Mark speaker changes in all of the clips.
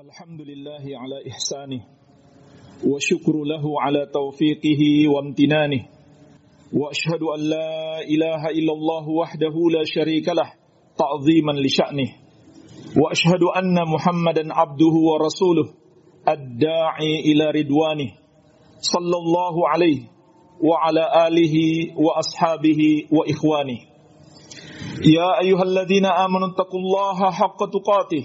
Speaker 1: الحمد لله على إحسانه وشكر له على توفيقه وامتنانه وأشهد أن لا إله إلا الله وحده لا شريك له تعظيما لشأنه وأشهد أن محمدا عبده ورسوله الداعي إلى رضوانه صلى الله عليه وعلى آله وأصحابه وإخوانه. يا أيها الذين آمنوا اتقوا الله حق تقاته.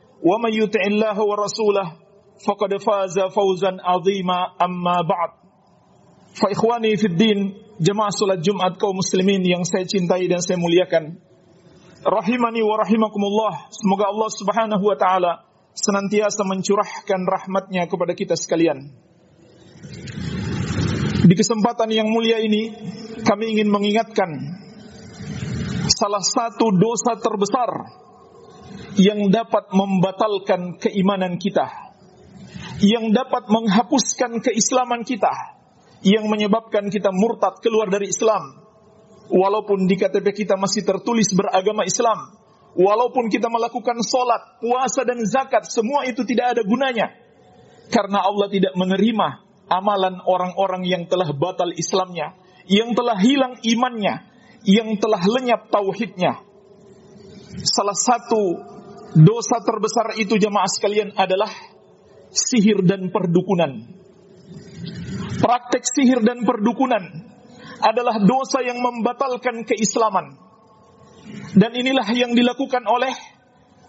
Speaker 1: ومن يطع الله ورسوله فقد فاز فوزا عظيما أما بعد فإخواني في الدين jemaah salat Jumat kaum muslimin yang saya cintai dan saya muliakan rahimani wa rahimakumullah semoga Allah Subhanahu wa taala senantiasa mencurahkan rahmatnya kepada kita sekalian di kesempatan yang mulia ini kami ingin mengingatkan salah satu dosa terbesar yang dapat membatalkan keimanan kita, yang dapat menghapuskan keislaman kita, yang menyebabkan kita murtad keluar dari Islam. Walaupun di KTP kita masih tertulis beragama Islam, walaupun kita melakukan sholat, puasa dan zakat, semua itu tidak ada gunanya. Karena Allah tidak menerima amalan orang-orang yang telah batal Islamnya, yang telah hilang imannya, yang telah lenyap tauhidnya. Salah satu dosa terbesar itu jamaah sekalian adalah sihir dan perdukunan. Praktek sihir dan perdukunan adalah dosa yang membatalkan keislaman. Dan inilah yang dilakukan oleh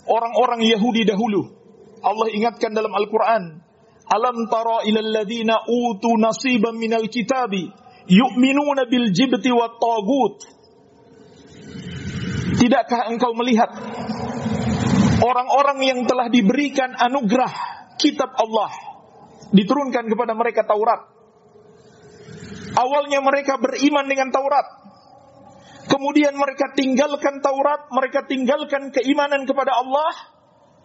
Speaker 1: orang-orang Yahudi dahulu. Allah ingatkan dalam Al-Quran, Alam tara ilal ladhina utu nasiban minal kitabi yu'minuna bil jibti wa tagut Tidakkah engkau melihat orang-orang yang telah diberikan anugerah kitab Allah diturunkan kepada mereka Taurat. Awalnya mereka beriman dengan Taurat. Kemudian mereka tinggalkan Taurat, mereka tinggalkan keimanan kepada Allah.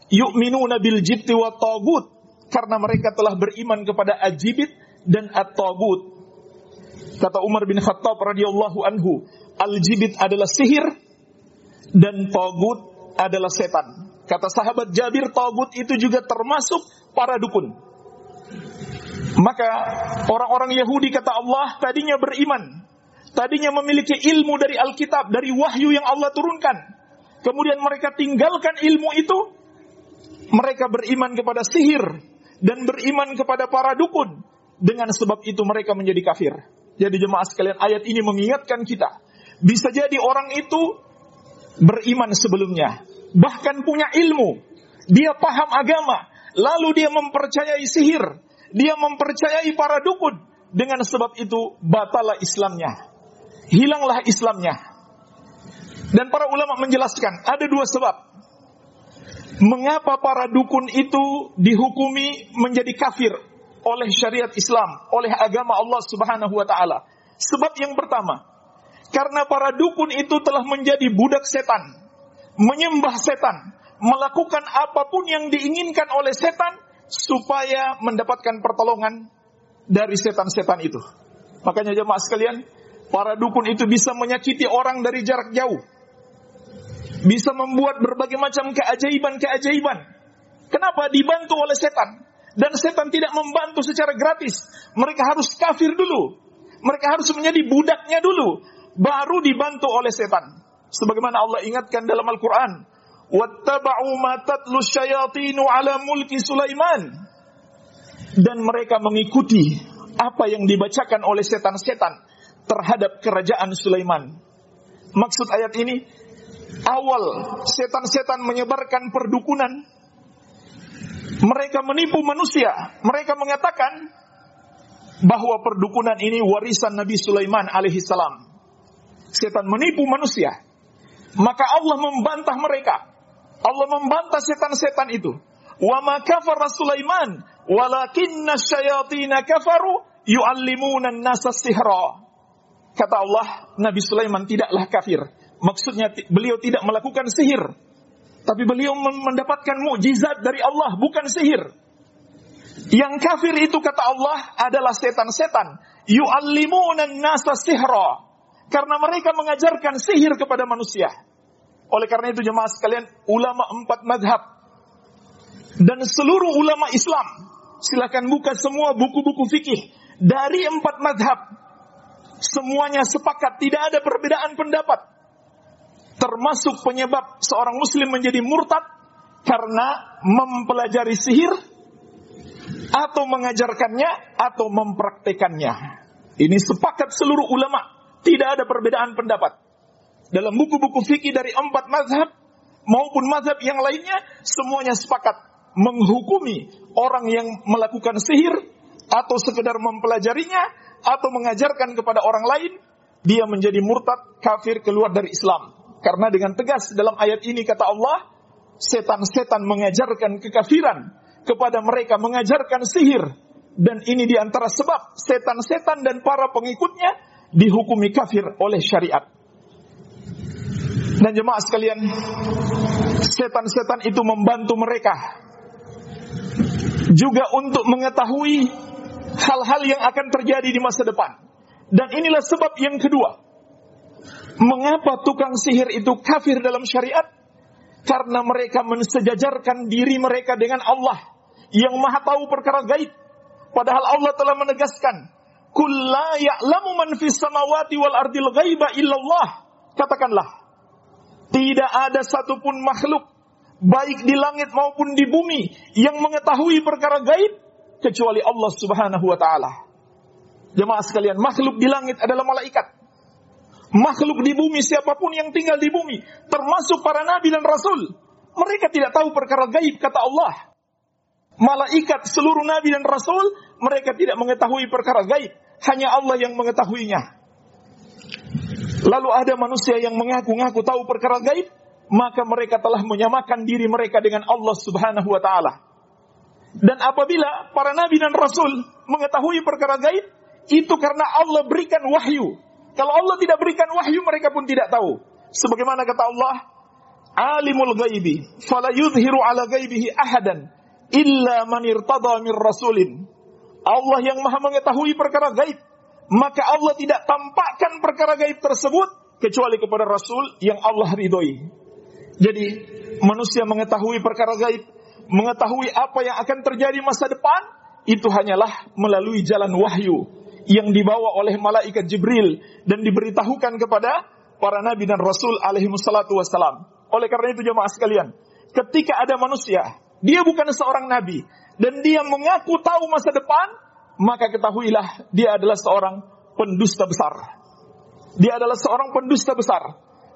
Speaker 1: Yu'minuna bil jibti wa tagut karena mereka telah beriman kepada ajibit dan at-tagut. Kata Umar bin Khattab radhiyallahu anhu, al-jibit adalah sihir dan tagut adalah setan. Kata sahabat Jabir, tagut itu juga termasuk para dukun. Maka orang-orang Yahudi kata Allah tadinya beriman. Tadinya memiliki ilmu dari Alkitab, dari wahyu yang Allah turunkan. Kemudian mereka tinggalkan ilmu itu. Mereka beriman kepada sihir. Dan beriman kepada para dukun. Dengan sebab itu mereka menjadi kafir. Jadi jemaah sekalian ayat ini mengingatkan kita. Bisa jadi orang itu beriman sebelumnya, bahkan punya ilmu, dia paham agama, lalu dia mempercayai sihir, dia mempercayai para dukun, dengan sebab itu batalah Islamnya, hilanglah Islamnya. Dan para ulama menjelaskan ada dua sebab. Mengapa para dukun itu dihukumi menjadi kafir oleh syariat Islam, oleh agama Allah Subhanahu wa taala? Sebab yang pertama, karena para dukun itu telah menjadi budak setan, menyembah setan, melakukan apa pun yang diinginkan oleh setan supaya mendapatkan pertolongan dari setan-setan itu. Makanya jemaah sekalian, para dukun itu bisa menyakiti orang dari jarak jauh. Bisa membuat berbagai macam keajaiban-keajaiban. Kenapa? Dibantu oleh setan. Dan setan tidak membantu secara gratis. Mereka harus kafir dulu. Mereka harus menjadi budaknya dulu baru dibantu oleh setan. Sebagaimana Allah ingatkan dalam Al-Quran. Wattaba'u ma tatlu syayatinu ala mulki Sulaiman. Dan mereka mengikuti apa yang dibacakan oleh setan-setan terhadap kerajaan Sulaiman. Maksud ayat ini, awal setan-setan menyebarkan perdukunan. Mereka menipu manusia. Mereka mengatakan bahwa perdukunan ini warisan Nabi Sulaiman alaihi salam setan menipu manusia. Maka Allah membantah mereka. Allah membantah setan-setan itu. Wa ma kafara Sulaiman walakinna syayatina kafaru yu'allimuna an-nasa sihra. Kata Allah, Nabi Sulaiman tidaklah kafir. Maksudnya beliau tidak melakukan sihir. Tapi beliau mendapatkan mukjizat dari Allah, bukan sihir. Yang kafir itu kata Allah adalah setan-setan. Yu'allimuna an-nasa sihra. Karena mereka mengajarkan sihir kepada manusia. Oleh karena itu jemaah sekalian, ulama empat madhab dan seluruh ulama Islam, silakan buka semua buku-buku fikih dari empat madhab. Semuanya sepakat, tidak ada perbedaan pendapat. Termasuk penyebab seorang muslim menjadi murtad karena mempelajari sihir atau mengajarkannya atau mempraktekannya. Ini sepakat seluruh ulama. Tidak ada perbedaan pendapat. Dalam buku-buku fikih dari empat mazhab maupun mazhab yang lainnya, semuanya sepakat menghukumi orang yang melakukan sihir atau sekedar mempelajarinya atau mengajarkan kepada orang lain, dia menjadi murtad, kafir, keluar dari Islam. Karena dengan tegas dalam ayat ini kata Allah, setan-setan mengajarkan kekafiran kepada mereka, mengajarkan sihir. Dan ini di antara sebab setan-setan dan para pengikutnya dihukumi kafir oleh syariat. Dan jemaah sekalian, setan-setan itu membantu mereka juga untuk mengetahui hal-hal yang akan terjadi di masa depan. Dan inilah sebab yang kedua. Mengapa tukang sihir itu kafir dalam syariat? Karena mereka mensejajarkan diri mereka dengan Allah yang maha tahu perkara gaib. Padahal Allah telah menegaskan, Kulla ya'lamu man samawati wal ardil ghaiba illallah. Katakanlah, tidak ada satupun makhluk, baik di langit maupun di bumi, yang mengetahui perkara gaib, kecuali Allah subhanahu wa ta'ala. Jemaah sekalian, makhluk di langit adalah malaikat. Makhluk di bumi, siapa pun yang tinggal di bumi, termasuk para nabi dan rasul. Mereka tidak tahu perkara gaib, kata Allah. Malaikat, seluruh nabi dan rasul, mereka tidak mengetahui perkara gaib. Hanya Allah yang mengetahuinya. Lalu ada manusia yang mengaku-ngaku tahu perkara gaib, maka mereka telah menyamakan diri mereka dengan Allah Subhanahu wa taala. Dan apabila para nabi dan rasul mengetahui perkara gaib, itu karena Allah berikan wahyu. Kalau Allah tidak berikan wahyu, mereka pun tidak tahu. Sebagaimana kata Allah, Alimul ghaibi, fala yudhiru ala ghaibihi ahadan illa man irtada min rasulin. Allah yang maha mengetahui perkara gaib. Maka Allah tidak tampakkan perkara gaib tersebut kecuali kepada Rasul yang Allah ridhoi. Jadi manusia mengetahui perkara gaib, mengetahui apa yang akan terjadi masa depan, itu hanyalah melalui jalan wahyu yang dibawa oleh malaikat Jibril dan diberitahukan kepada para nabi dan rasul alaihi wassalatu wassalam. Oleh karena itu jemaah sekalian, ketika ada manusia, dia bukan seorang nabi dan dia mengaku tahu masa depan, maka ketahuilah dia adalah seorang pendusta besar. Dia adalah seorang pendusta besar.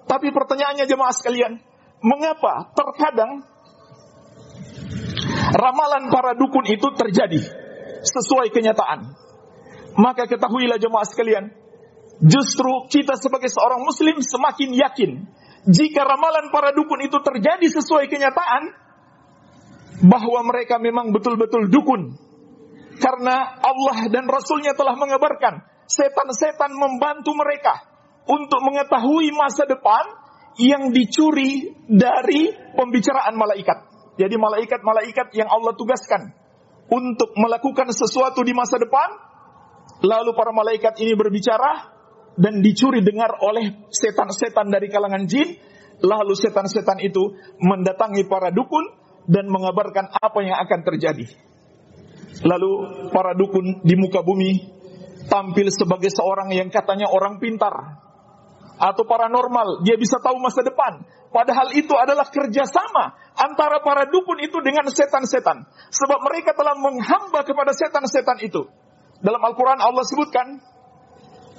Speaker 1: Tapi pertanyaannya jemaah sekalian, mengapa terkadang ramalan para dukun itu terjadi sesuai kenyataan? Maka ketahuilah jemaah sekalian, justru kita sebagai seorang muslim semakin yakin jika ramalan para dukun itu terjadi sesuai kenyataan bahwa mereka memang betul-betul dukun karena Allah dan Rasulnya telah mengabarkan setan-setan membantu mereka untuk mengetahui masa depan yang dicuri dari pembicaraan malaikat. Jadi malaikat-malaikat yang Allah tugaskan untuk melakukan sesuatu di masa depan, lalu para malaikat ini berbicara dan dicuri dengar oleh setan-setan dari kalangan jin, lalu setan-setan itu mendatangi para dukun dan mengabarkan apa yang akan terjadi. Lalu para dukun di muka bumi tampil sebagai seorang yang katanya orang pintar atau paranormal, dia bisa tahu masa depan. Padahal itu adalah kerjasama antara para dukun itu dengan setan-setan. Sebab mereka telah menghamba kepada setan-setan itu. Dalam Al-Quran Allah sebutkan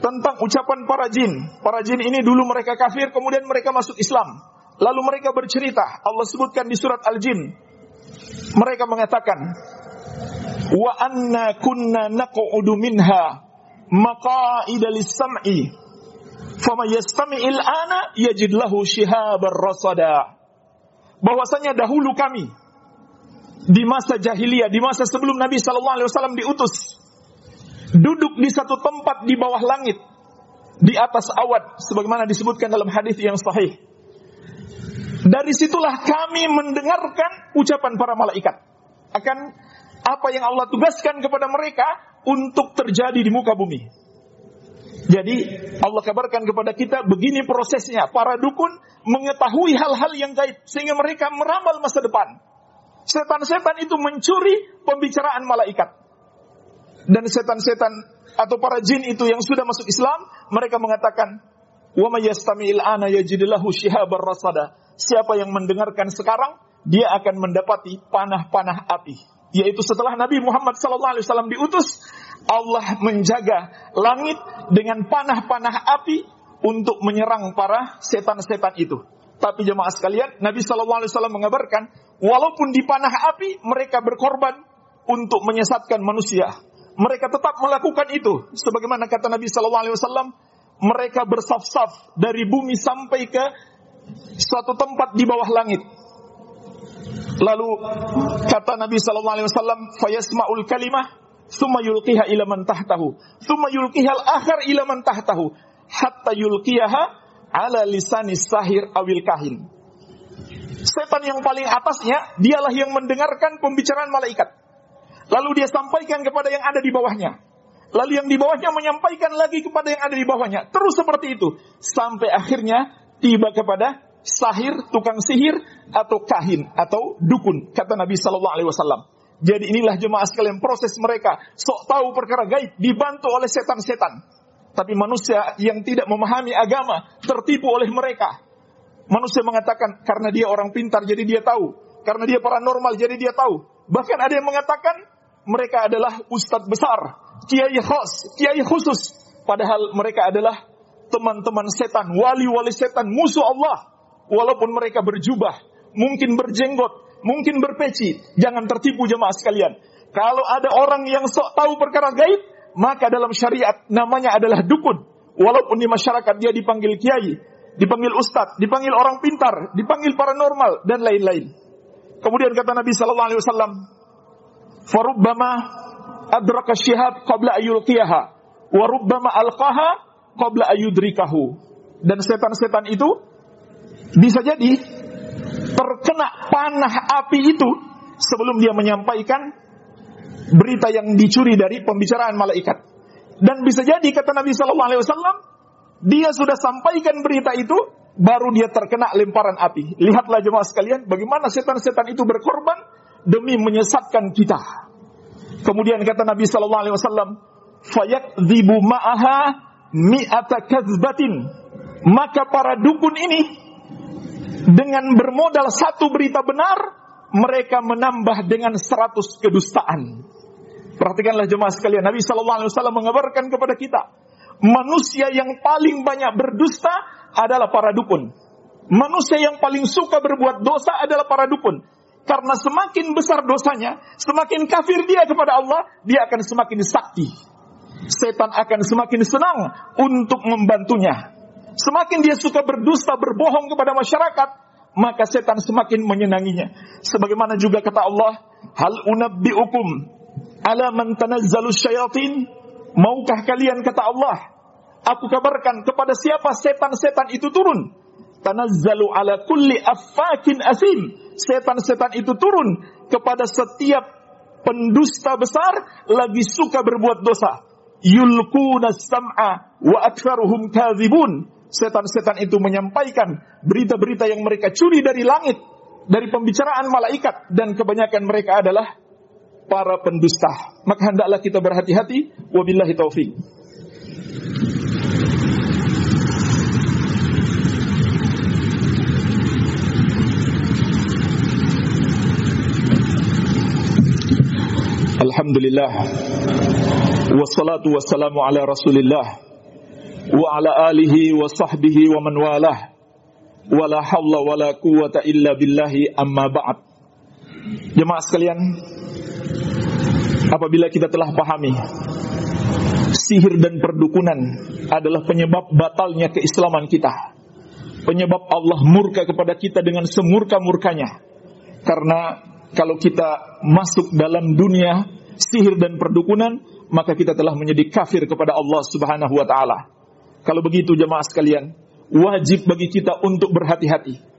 Speaker 1: tentang ucapan para jin. Para jin ini dulu mereka kafir, kemudian mereka masuk Islam. Lalu mereka bercerita, Allah sebutkan di surat Al-Jin. Mereka mengatakan, wa anna kunna naq'udu minha maqa'ida lis-sam'i. Fama yastami'il ana yajid lahu shihabar rasada. Bahwasanya dahulu kami di masa jahiliyah, di masa sebelum Nabi Shallallahu Alaihi Wasallam diutus, duduk di satu tempat di bawah langit, di atas awan, sebagaimana disebutkan dalam hadis yang sahih. Dari situlah kami mendengarkan ucapan para malaikat. Akan apa yang Allah tugaskan kepada mereka untuk terjadi di muka bumi. Jadi Allah kabarkan kepada kita begini prosesnya. Para dukun mengetahui hal-hal yang gaib sehingga mereka meramal masa depan. Setan-setan itu mencuri pembicaraan malaikat. Dan setan-setan atau para jin itu yang sudah masuk Islam, mereka mengatakan, "Wa may yastami'il ana shihabar rasada." Siapa yang mendengarkan sekarang, dia akan mendapati panah-panah api. Yaitu setelah Nabi Muhammad SAW diutus, Allah menjaga langit dengan panah-panah api untuk menyerang para setan-setan itu. Tapi jemaah sekalian, Nabi SAW mengabarkan, walaupun di panah api, mereka berkorban untuk menyesatkan manusia. Mereka tetap melakukan itu. Sebagaimana kata Nabi SAW, mereka bersaf-saf dari bumi sampai ke suatu tempat di bawah langit. Lalu kata Nabi sallallahu alaihi wasallam, "Fayasma'ul kalimah, thumma yulqiha ila man tahtahu, thumma yulqiha al-akhar ila man tahtahu, hatta yulqiyaha ala lisani sahir awil kahin." Setan yang paling atasnya, dialah yang mendengarkan pembicaraan malaikat. Lalu dia sampaikan kepada yang ada di bawahnya. Lalu yang di bawahnya menyampaikan lagi kepada yang ada di bawahnya. Terus seperti itu. Sampai akhirnya tiba kepada sahir, tukang sihir, atau kahin, atau dukun, kata Nabi Sallallahu Alaihi Wasallam. Jadi inilah jemaah sekalian proses mereka sok tahu perkara gaib dibantu oleh setan-setan. Tapi manusia yang tidak memahami agama tertipu oleh mereka. Manusia mengatakan karena dia orang pintar jadi dia tahu, karena dia paranormal jadi dia tahu. Bahkan ada yang mengatakan mereka adalah ustadz besar, kiai khas, kiai khusus, padahal mereka adalah teman-teman setan, wali-wali setan, musuh Allah walaupun mereka berjubah, mungkin berjenggot, mungkin berpeci, jangan tertipu jemaah sekalian. Kalau ada orang yang sok tahu perkara gaib, maka dalam syariat namanya adalah dukun. Walaupun di masyarakat dia dipanggil kiai, dipanggil ustadz, dipanggil orang pintar, dipanggil paranormal dan lain-lain. Kemudian kata Nabi sallallahu alaihi wasallam, "Farubbama adraka syihab qabla ayulqiyaha wa rubbama alqaha qabla ayudrikahu." Dan setan-setan itu bisa jadi terkena panah api itu sebelum dia menyampaikan berita yang dicuri dari pembicaraan malaikat. Dan bisa jadi kata Nabi Shallallahu Alaihi Wasallam, dia sudah sampaikan berita itu, baru dia terkena lemparan api. Lihatlah jemaah sekalian, bagaimana setan-setan itu berkorban demi menyesatkan kita. Kemudian kata Nabi Shallallahu Alaihi Wasallam, fayak zibu ma'aha mi'ata kazbatin. Maka para dukun ini dengan bermodal satu berita benar, mereka menambah dengan seratus kedustaan. Perhatikanlah jemaah sekalian, Nabi Shallallahu Alaihi Wasallam mengabarkan kepada kita, manusia yang paling banyak berdusta adalah para dukun. Manusia yang paling suka berbuat dosa adalah para dukun. Karena semakin besar dosanya, semakin kafir dia kepada Allah, dia akan semakin sakti. Setan akan semakin senang untuk membantunya. Semakin dia suka berdusta, berbohong kepada masyarakat, maka setan semakin menyenanginya. Sebagaimana juga kata Allah, hal unabbiukum ala man tanazzalu syayatin? Maukah kalian kata Allah, aku kabarkan kepada siapa setan-setan itu turun? Tanazzalu ala kulli affakin asim. Setan-setan itu turun kepada setiap pendusta besar lagi suka berbuat dosa. Yulkuna sam'a wa aktsaruhum kadzibun setan-setan itu menyampaikan berita-berita yang mereka curi dari langit, dari pembicaraan malaikat, dan kebanyakan mereka adalah para pendusta. Maka hendaklah kita berhati-hati. Wabillahi taufik. Alhamdulillah Wassalatu wassalamu ala rasulillah wa sahbihi wa man walah. Wala hawla wala quwata illa billahi amma ba'd. Jemaah sekalian apabila kita telah pahami sihir dan perdukunan adalah penyebab batalnya keislaman kita. Penyebab Allah murka kepada kita dengan semurka-murkanya. Karena kalau kita masuk dalam dunia sihir dan perdukunan, maka kita telah menjadi kafir kepada Allah Subhanahu wa taala. Kalau begitu jemaah sekalian, wajib bagi kita untuk berhati-hati.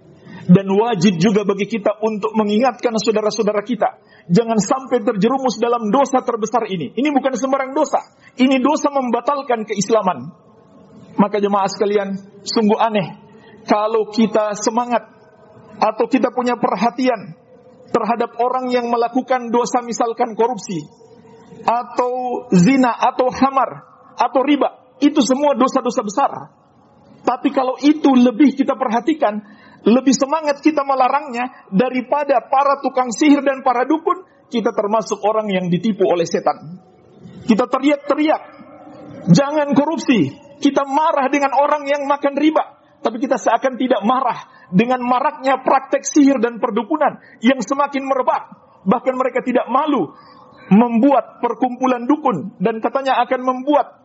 Speaker 1: Dan wajib juga bagi kita untuk mengingatkan saudara-saudara kita. Jangan sampai terjerumus dalam dosa terbesar ini. Ini bukan sembarang dosa. Ini dosa membatalkan keislaman. Maka jemaah sekalian, sungguh aneh. Kalau kita semangat atau kita punya perhatian terhadap orang yang melakukan dosa misalkan korupsi atau zina atau hamar atau riba itu semua dosa-dosa besar tapi kalau itu lebih kita perhatikan lebih semangat kita melarangnya daripada para tukang sihir dan para dukun, kita termasuk orang yang ditipu oleh setan. Kita teriak-teriak, jangan korupsi. Kita marah dengan orang yang makan riba, tapi kita seakan tidak marah dengan maraknya praktek sihir dan perdukunan yang semakin merebak. Bahkan mereka tidak malu membuat perkumpulan dukun dan katanya akan membuat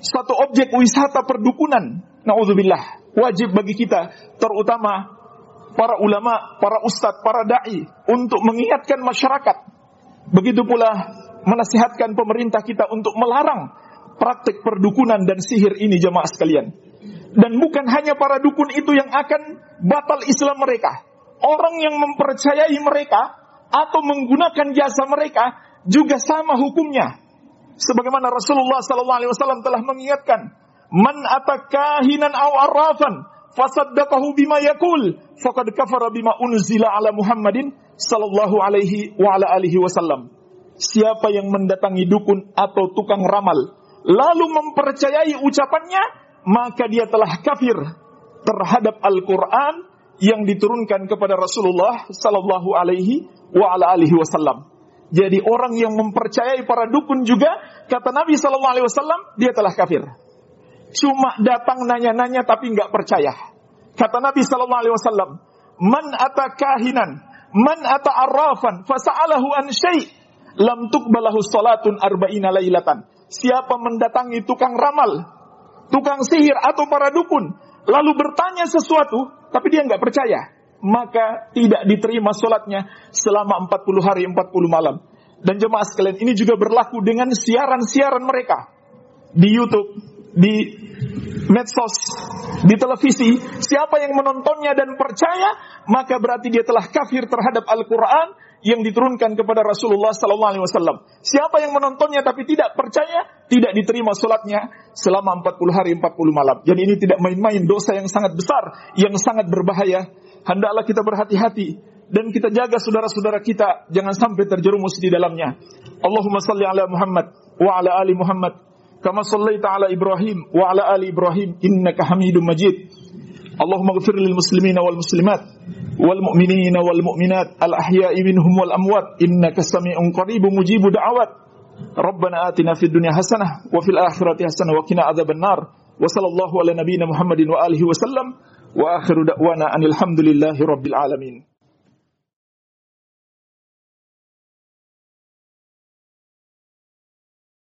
Speaker 1: satu objek wisata perdukunan. Nauzubillah wajib bagi kita, terutama para ulama, para ustadz, para dai untuk mengingatkan masyarakat. Begitu pula menasihatkan pemerintah kita untuk melarang praktik perdukunan dan sihir ini jemaah sekalian. Dan bukan hanya para dukun itu yang akan batal Islam mereka. Orang yang mempercayai mereka atau menggunakan jasa mereka juga sama hukumnya. Sebagaimana Rasulullah SAW telah mengingatkan, Man atakahinan aw arrafan fasaddaqahu bima yakul faqad kafara bima unzila ala Muhammadin sallallahu alaihi wa ala alihi wasallam. Siapa yang mendatangi dukun atau tukang ramal lalu mempercayai ucapannya maka dia telah kafir terhadap Al-Qur'an yang diturunkan kepada Rasulullah sallallahu alaihi wa ala alihi wasallam. Jadi orang yang mempercayai para dukun juga kata Nabi sallallahu alaihi wasallam dia telah kafir cuma datang nanya-nanya tapi nggak percaya. Kata Nabi Sallallahu Alaihi Wasallam, "Man ata kahinan, man ata arrafan, fasa'alahu an syai' lam tuqbalahu salatun arba'ina lailatan." Siapa mendatangi tukang ramal, tukang sihir atau para dukun, lalu bertanya sesuatu, tapi dia nggak percaya, maka tidak diterima sholatnya selama 40 hari 40 malam. Dan jemaah sekalian, ini juga berlaku dengan siaran-siaran mereka di YouTube, di medsos, di televisi, siapa yang menontonnya dan percaya, maka berarti dia telah kafir terhadap Al-Quran yang diturunkan kepada Rasulullah sallallahu alaihi wasallam. Siapa yang menontonnya tapi tidak percaya, tidak diterima salatnya selama 40 hari 40 malam. Jadi ini tidak main-main dosa yang sangat besar, yang sangat berbahaya. Hendaklah kita berhati-hati dan kita jaga saudara-saudara kita jangan sampai terjerumus di dalamnya. Allahumma salli ala Muhammad wa ala ali Muhammad kama sallaita taala Ibrahim wa ala ali Ibrahim innaka Hamidum Majid. اللهم اغفر للمسلمين والمسلمات والمؤمنين والمؤمنات الأحياء منهم والأموات إنك سميع قريب مجيب دعوات. ربنا آتنا في الدنيا حسنة وفي الآخرة حسنة وقنا عذاب النار. وصلى الله على نبينا محمد وآله وسلم. وآخر دعوانا أن الحمد لله رب العالمين.